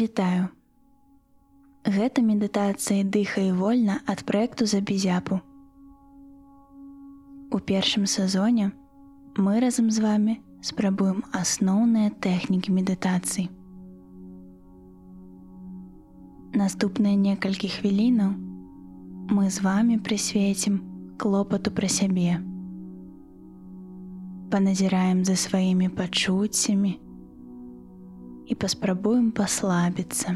Вітаю. Гэта медытацыя дыхай вольна ад праекту за безяпу. У першым сезоне мы разам з вами спрабуем асноўныя тэхнікі медытацыі. Наступныя некалькі хвілінаў мы з вами прысвецім клопату пра сябе. Паназіраем за сваімі пачуццямі, і паспрабуем паслабіцца.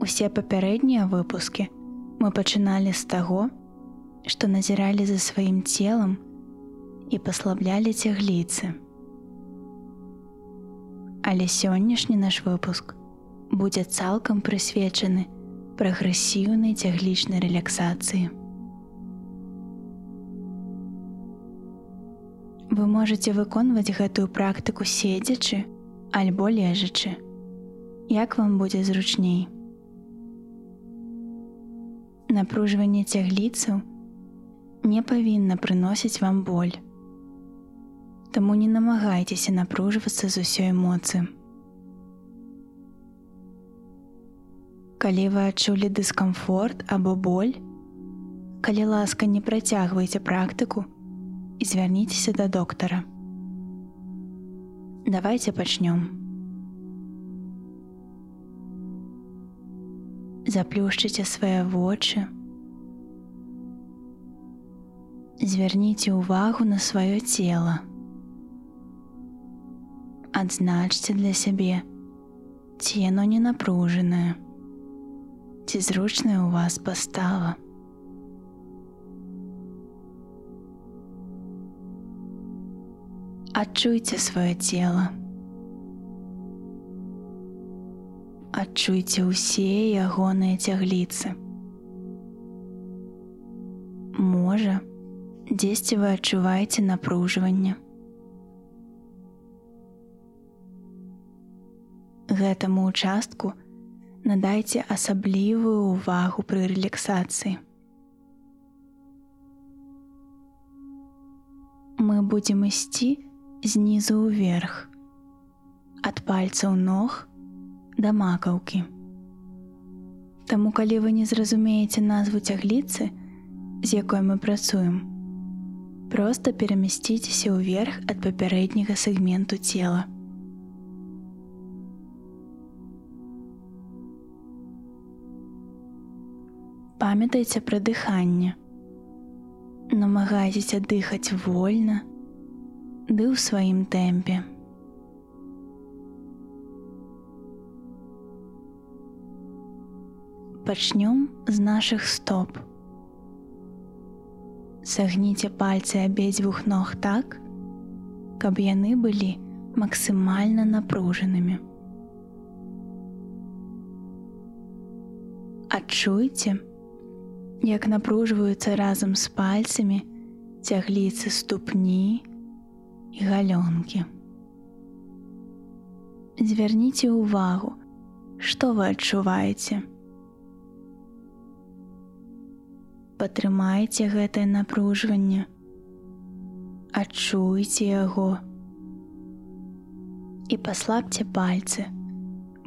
Усе папярэднія выпускі мы пачыналі з таго, што назіралі за сваім целам і паслаблялі цягліцы. Але сённяшні наш выпуск будзе цалкам прысвечаны прагрэсіўнай цяглічнай рэляксацыі. Вы можете выконваць гэтую практыку седзячы альбо лежачы. Як вам будзе зручней? Напружванне цягліцаў не павінна прыносіць вам боль. Таму не намагайцеся напружвацца з усёй эмоцыі. Калі вы адчулі дыскамфорт або боль, калі ласка не працягвайце практыку, і звярніцеся да доктара. Давайте пачнём. Заплюшчыце свае вочы. Звярніце ўвагу на сваё цело. Адзначце для сябе, ці яно не напружанае, ці зручная ў вас пастава. Адчуйце сваё цело. Адчуйце ўсе ягоныя цягліцы. Можа, дзесьці вы адчуваеце напружванне. Гэтаму участку надайце асаблівую ўвагу пры рэлаксацыі. Мы будзем ісці, знізу ўверх, ад пальцаў ног да макаўкі. Таму калі вы не зразумееце назву цягліцы, з якой мы працуем, просто перамясціцеся ўверх ад папярэдняга сегменту цела. Памятайце пра дыханне. Намагайцеся дыхаць вольна, ды ў сваім тэмпе. Пачнём з нашых стоп. Сагніце пальцы абедзвюх ног так, каб яны былі максімальна напружанымі. Адчуйце, як напружваюцца разам з пальцамі цягліцы ступні, і галёнкі. Звярніце ўвагу, што вы адчуваеце. Патрымайце гэтае напружванне, адчуйце яго і паслабце пальцы,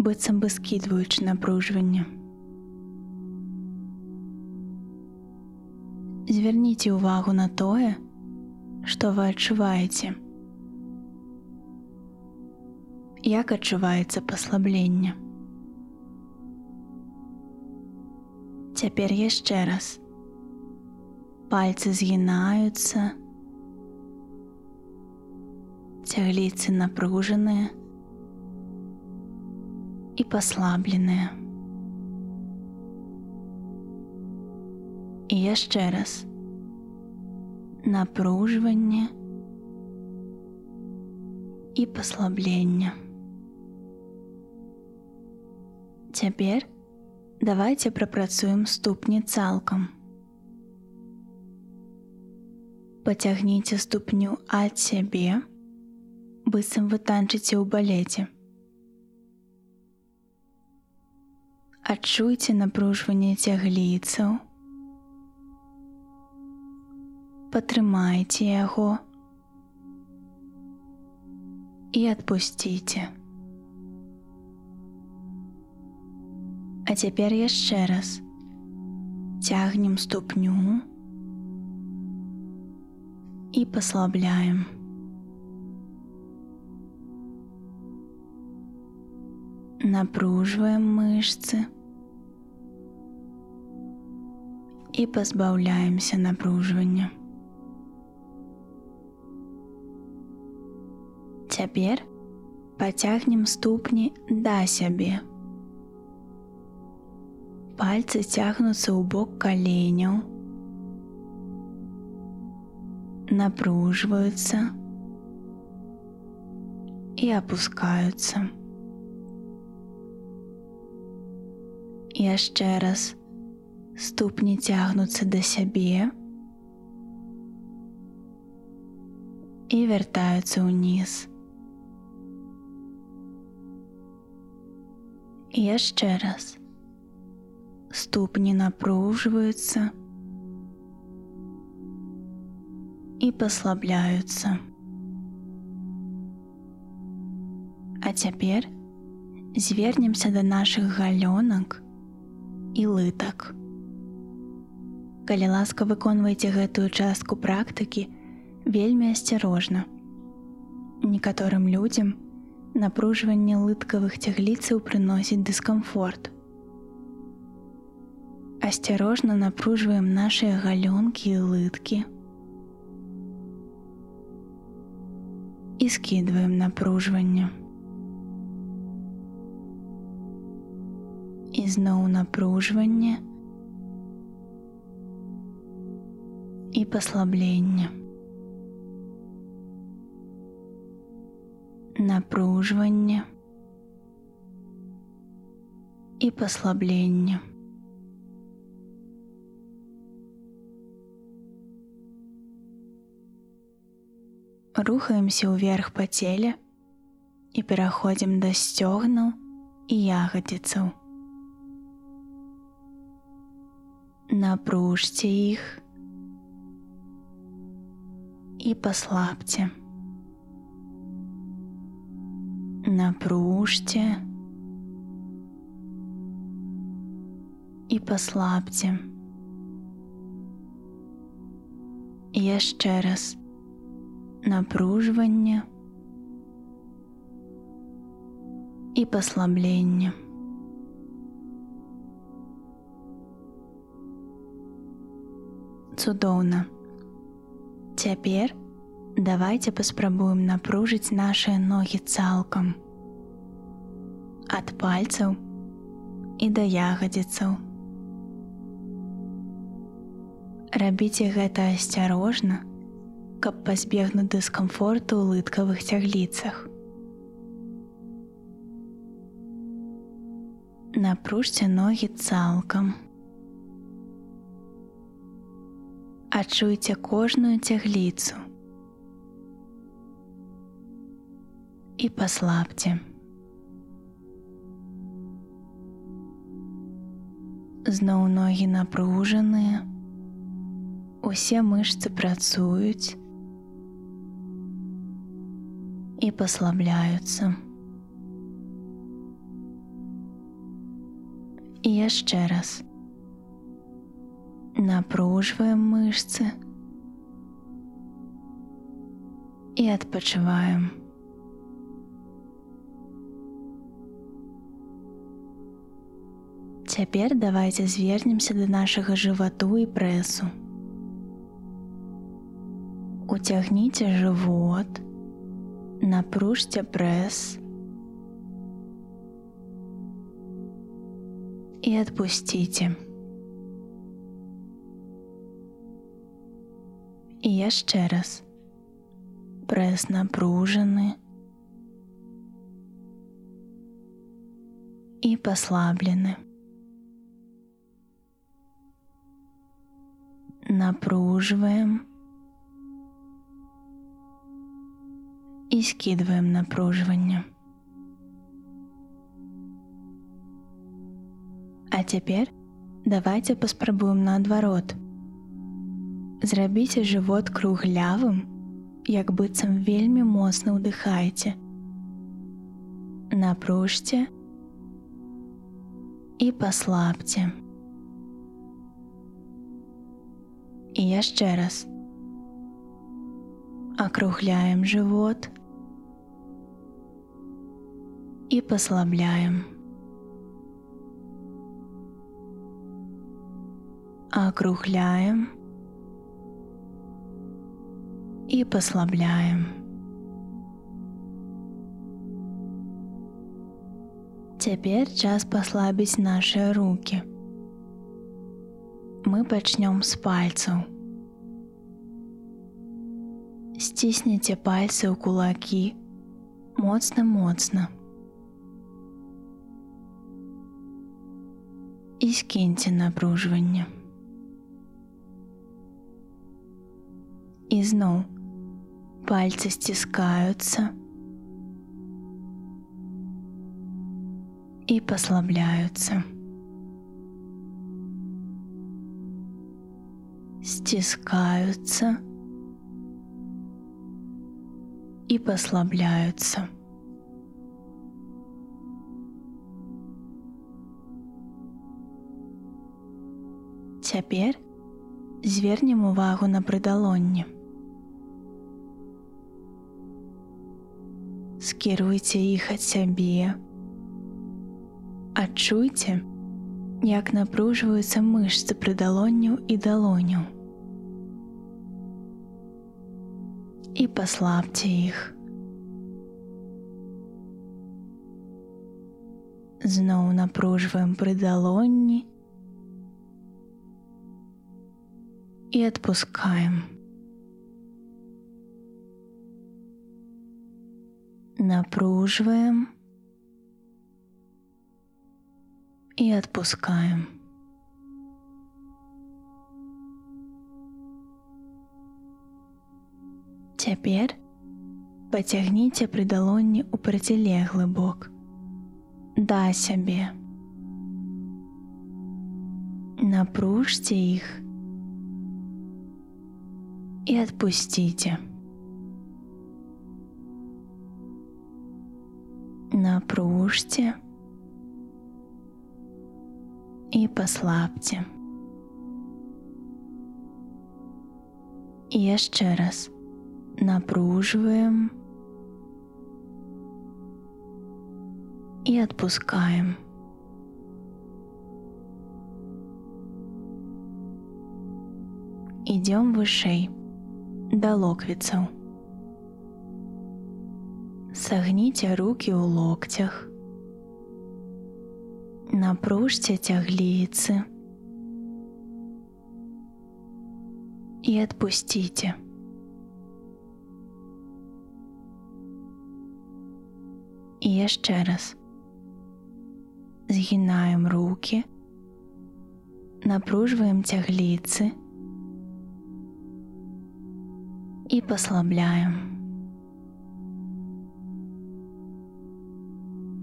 быццам бы скідваючы напружванне. Звярніце ўвагу на тое, што вы адчуваеце як адчуваецца паслабленне. Цяпер яшчэ раз. Пальцы згінаюцца, цягліцы напружаныя і паслабленыя. І яшчэ раз напружванне і паслаблення. Цяпер давайте прапрацуем ступні цалкам. Пацягніце ступню ад сябе, быццам вы танчыце ў балеце. Адчуйце напружванне цягліцаў. Патрымайце яго и отпустите. А цяпер яшчэ раз цягнем ступню і паслабляем. Напружваем мышцы і пазбаўляемся напружвання. Цяпер пацягнем ступні да сябе. Пальцы цягнуцца ў бок каленяў, напружваюцца і опускаюцца. Яшчэ раз ступні цягнуцца да сябе і вяртаюцца ўніз. І яшчэ раз ступні напружваюцца і паслабляюцца. А цяпер звернемся да нашых галёнак і лытак. Калі ласка выконвайце гэтую частку практыкі вельмі асцярожна. Некаторым людзям напружванне лыткавых цягліцаў прыносіць дыскамфорт асцярожна напружваем нашыя галёнкі і лыткі і скідваем напружванне і зноў напружванне і паслаблення напружванне і паслаблення рухаемся ўверх па целе і пераходзім да сцёгнаў і ягадзіцаў. Напружце іх і паслабце. Напружце і паслабце. Яшчэ раз напружвання і паслаблення. Цудоўна. Цяпер давайте паспрабуем напружыць нашыя ногі цалкам ад пальцаў і да ягадзіцаў. Рабіце гэта асцярожна, каб пазбегнуць дыскамфорту ў лыткавых цягліцах. Напружце ногі цалкам. Адчуйце кожную цягліцу і паслабце. Зноў ногі напружаныя, Усе мышцы працуюць, і паслабляюцца. І яшчэ раз напружваем мышцы і адпачываем. Цяпер давайте звернемся да нашага жывату і прэсу. Уцягніце жывот, напружьте пресс и отпустите. И яшчэ раз. Пресс напружаны и послаблены. Напруживаем і скидываем напружвання. А цяпер давайте паспрабуем наадварот. Зрабіце жывот круглявым, як быццам вельмі моцна ўдыхаеце напружьте и послабьте. И еще раз. Округляем живот и послабляем. Округляем и послабляем. Теперь час послабить наши руки. Мы пачнем с пальцев. Сцісніце пальцы ў кулакі моцна І скіньце напружванне. І зноў пальцы сціскаюцца і паслабляюцца. Стискаются и послабляются. Цяпер звернем увагу на прыдалонне. Скіруйце іх ад сябе. Адчуйце, як напружваюцца мышцы прыдалонняў і далоняў. І паслабце іх. Зноў напружваем прыдалонні і адпускаем. Напружваем и отпускаем. Цяпер пацягніце прыдалонні ў процілеглы бок. Да сябе. Напружьте іх і отпусціце. Напружьте и послабьте. И еще раз напруживаем и отпускаем. Идем выше да локвіцаў. Сагніце рукі ў локцях. Напружце цягліцы і адпусціце. І яшчэ раз. Згінаем рукі, напружваем цягліцы, и послабляем.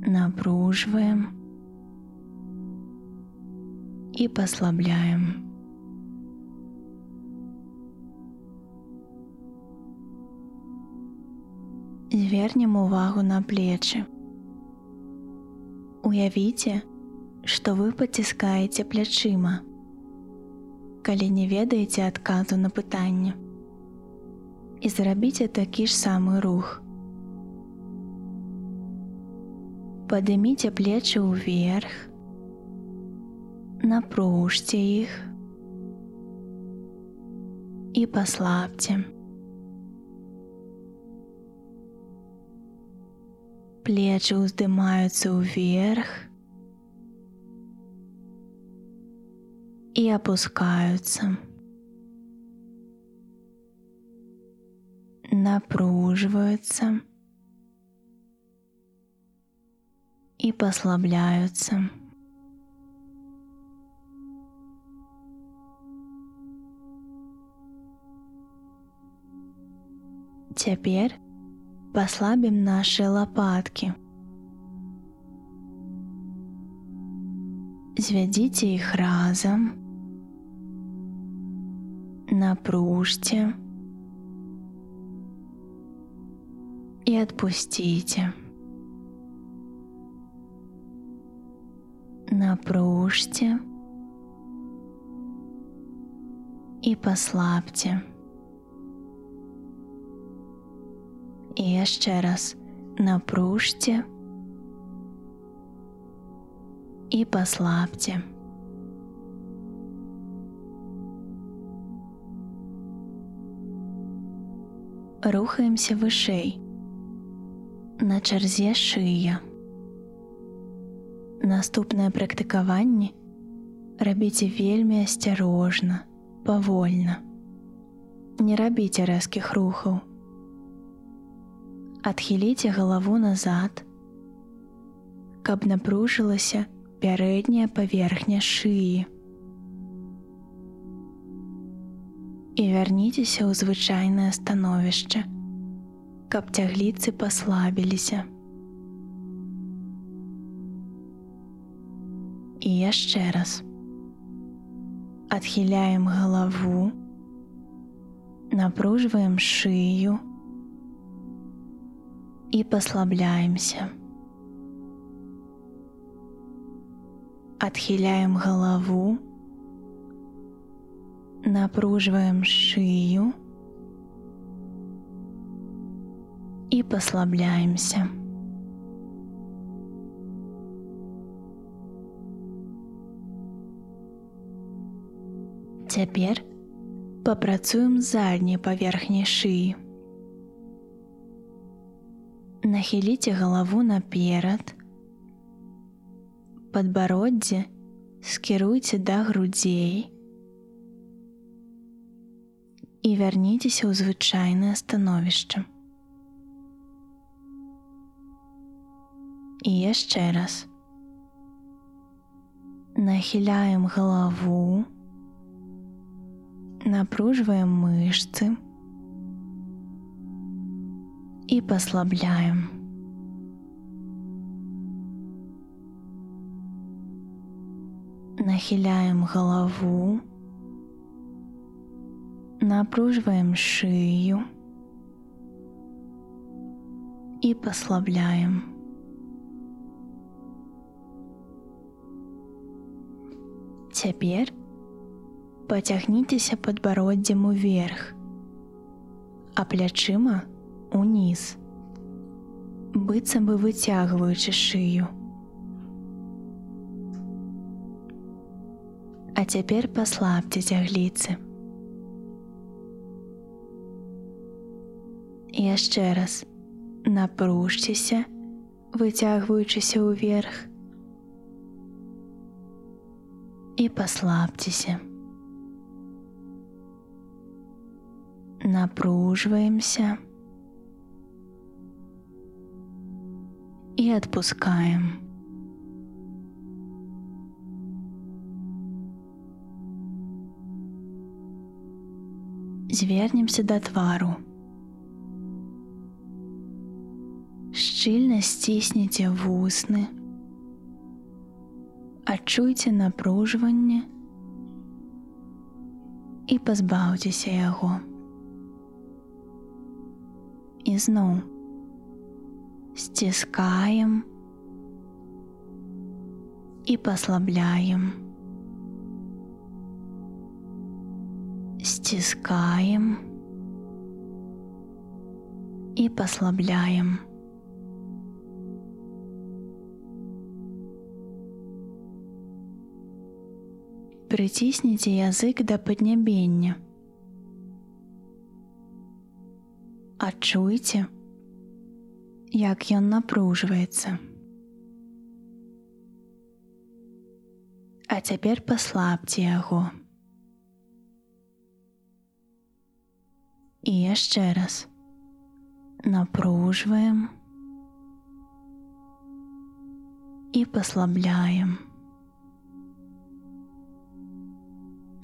Напруживаем и послабляем. Звернем увагу на плечи. Уявіце, што вы паціскаеце плячыма, калі не ведаеце адказу на пытанне. І зрабіце такі ж самы рух. Падыміце плечы ўверх, напружьте их и послабьте. Плечи вздымаются вверх и опускаются. Напруживаются и послабляются. Цяпер паслабім нашы лапаткі. Звядзіце іх разам, напружьце і адпусціце. напружьте и послабьте. І яшчэ раз напружьте і послабьте. Рухаемся вышэй. На чарзе шыя. Наступнае практыкаванне рабіце вельмі асцярожна, павольна. Не рабіце рэзкіх рухаў. Адхіліце галаву назад, каб напружылася пярэдняя паверхня шыі. І вярніцеся ў звычайнае становішча, каб цягліцы паслабіліся. І яшчэ раз адхіляем галаву, напружваем шыю, и послабляемся. Отхиляем голову, напруживаем шею и послабляемся. Теперь попрацуем з задняй паверхняй шыі. Нахіліце галаву наперад. Падбароддзе скіруйце да грудзей і вярніцеся ў звычайнае становішча. І яшчэ раз. Нахіляем галаву, напружваем мышцы, и послабляем. Нахиляем голову, напруживаем шею и послабляем. Теперь потягніцеся падбароддзем уверх, а плячыма уніз, быццам бы выцягваючы шыю. А цяпер паслабце цягліцы. Яшчэ раз напружцеся, выцягваючыся ўверх і паслабцеся. Напружваемся, и отпускаем. Звернемся да твару. Шчыльна сцісніце вусны, адчуйце напружванне і пазбаўцеся яго. І зноў стискаем и послабляем. Стискаем и послабляем. Прыцісніце язык да паднябення. Адчуйце, як ён напружваецца. А цяпер паслабце яго. І яшчэ раз напружваем і паслабляем.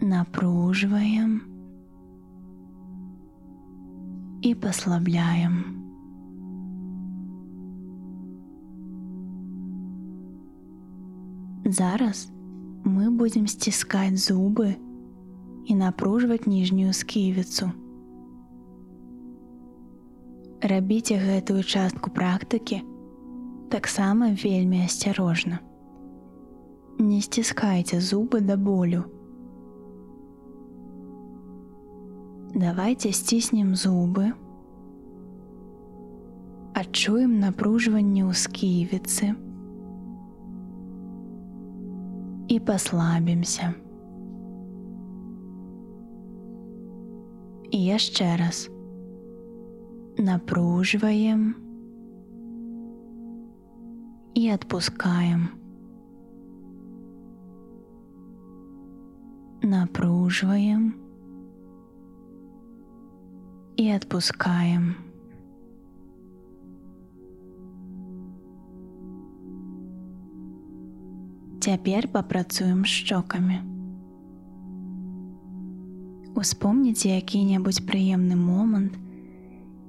Напружваем і паслабляем. Зараз мы будзем сціскаць зубы і напружваць ніжнюю сківіцу. Рабіце гэтую частку практыкі таксама вельмі асцярожна. Не сціскайце зубы да болю. Давайте сціснем зубы. Адчуем напружванне ў сківіцы і паслабімся. І яшчэ раз напружваем і адпускаем. Напружваем І адпускаем. Цяпер папрацуем з шчокамі. Успомніце які-небудзь прыемны момант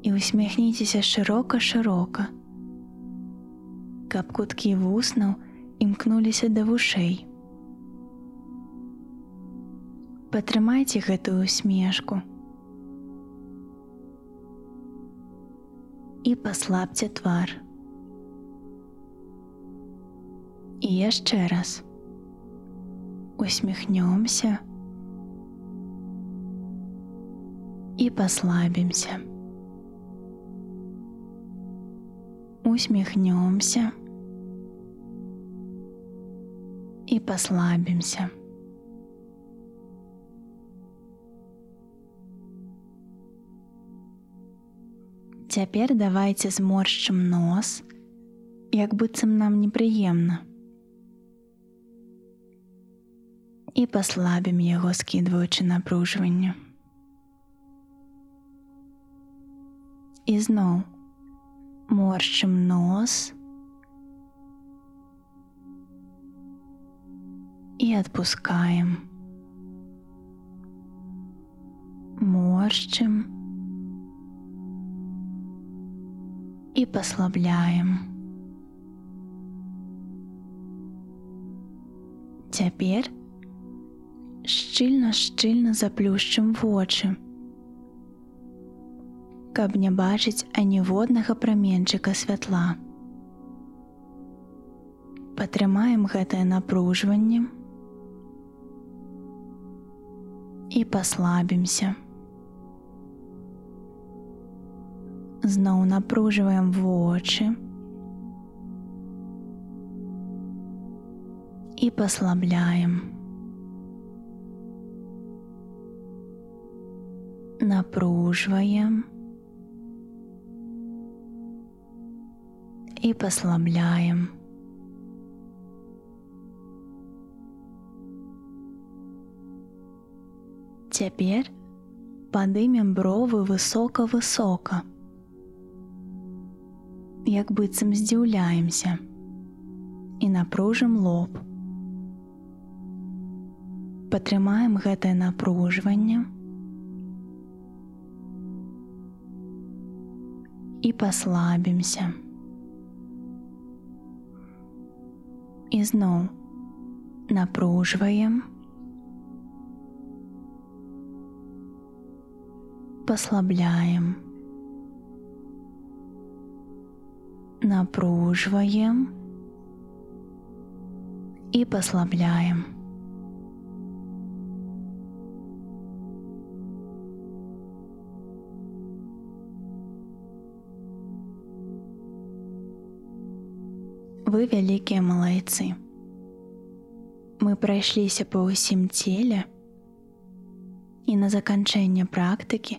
і усміхніцеся шырока-шырока, каб куткі вуснаў імкнуліся да вушэй. Патрымайце гэтую усмешку і паслабце твар. І яшчэ раз усміхнёмся і паслабімся. Усміхнёмся і паслабімся. Цяпер давайте зморшчым нос, як быццам нам непрыемна. І паслабім яго скідваючы напружванне. І зноў моршчым нос і адпускаем. Моршчым і паслабляем. Цяпер шчыльна-шчыльна заплюшчым вочы, каб не бачыць аніводнага праменчыка святла. Патрымаем гэтае напружванне і паслабімся. Зноў напружваем вочы і паслабляем. Напружваем і паслабляем. Цяпер падымем бровы высока-высока як быццам здзіўляемся і напружым лоб. Патрымаем гэтае напружванне і паслабімся. І зноў напружваем, паслабляем. напружваем і паслабляем. Вы вялікія малайцы. Мы прайшліся па ўсім целе і на заканчэнне практыкі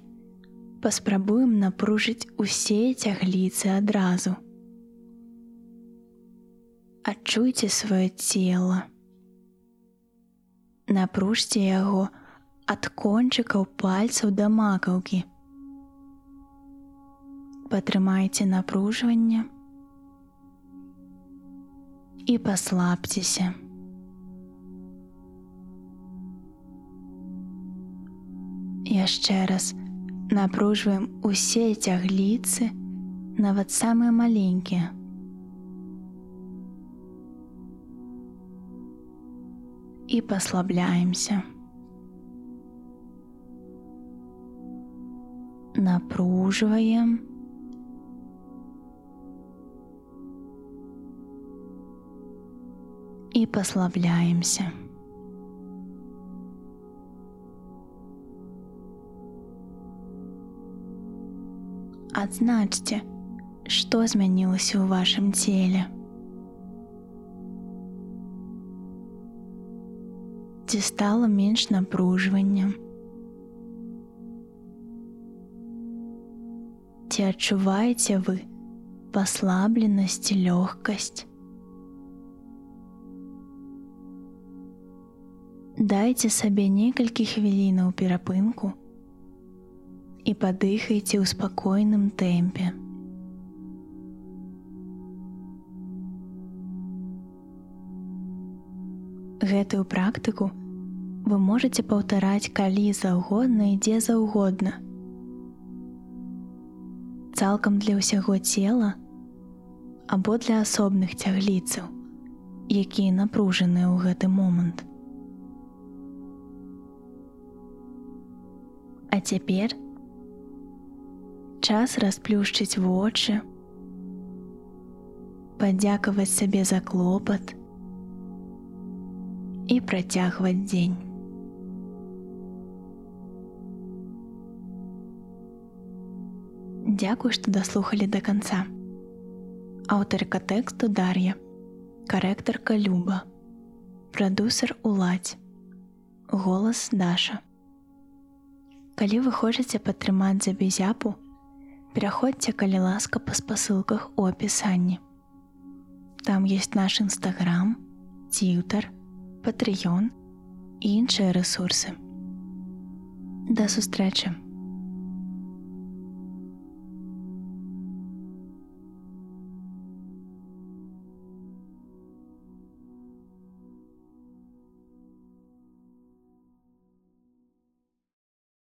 паспрабуем напружыць усе цягліцы адразу адчуйце сваё цело. Напружьце яго ад кончыкаў пальцаў да макаўкі. Патрымайце напружванне і паслабцеся. Яшчэ раз напружваем усе цягліцы, нават самыя маленькія. и послабляемся. Напруживаем. і паслабляемся. Адзначце, што змянілася ў вашым целе. Ці стала менш напружвання. Ці адчуваеце вы паслабленасць і лёгкасць. Дайце сабе некалькі хвілінаў перапынку і падыхайце ў спакойным тэмпе. Гэтую практыку Вы можете паўтараць калі заўгодна і дзе заўгодна. Цалкам для ўсяго цела або для асобных цягліцаў, якія напружаныя ў гэты момант. А цяпер час расплюшчыць вочы, падзякаваць сабе за клопат і працягваць дзень. Дзякуй, што даслухалі да канца. Аўтарка тэксту Дар'я, карэктарка Люба, прадусер уладзь, голас Даша. Калі вы хочаце падтрымаць за безяпу, пераходзьце калі ласка па спасылках у апісанні. Там есть наш нстаграм, ціўтар, патрыён і іншыя рэсурсы. Да сустрэчы!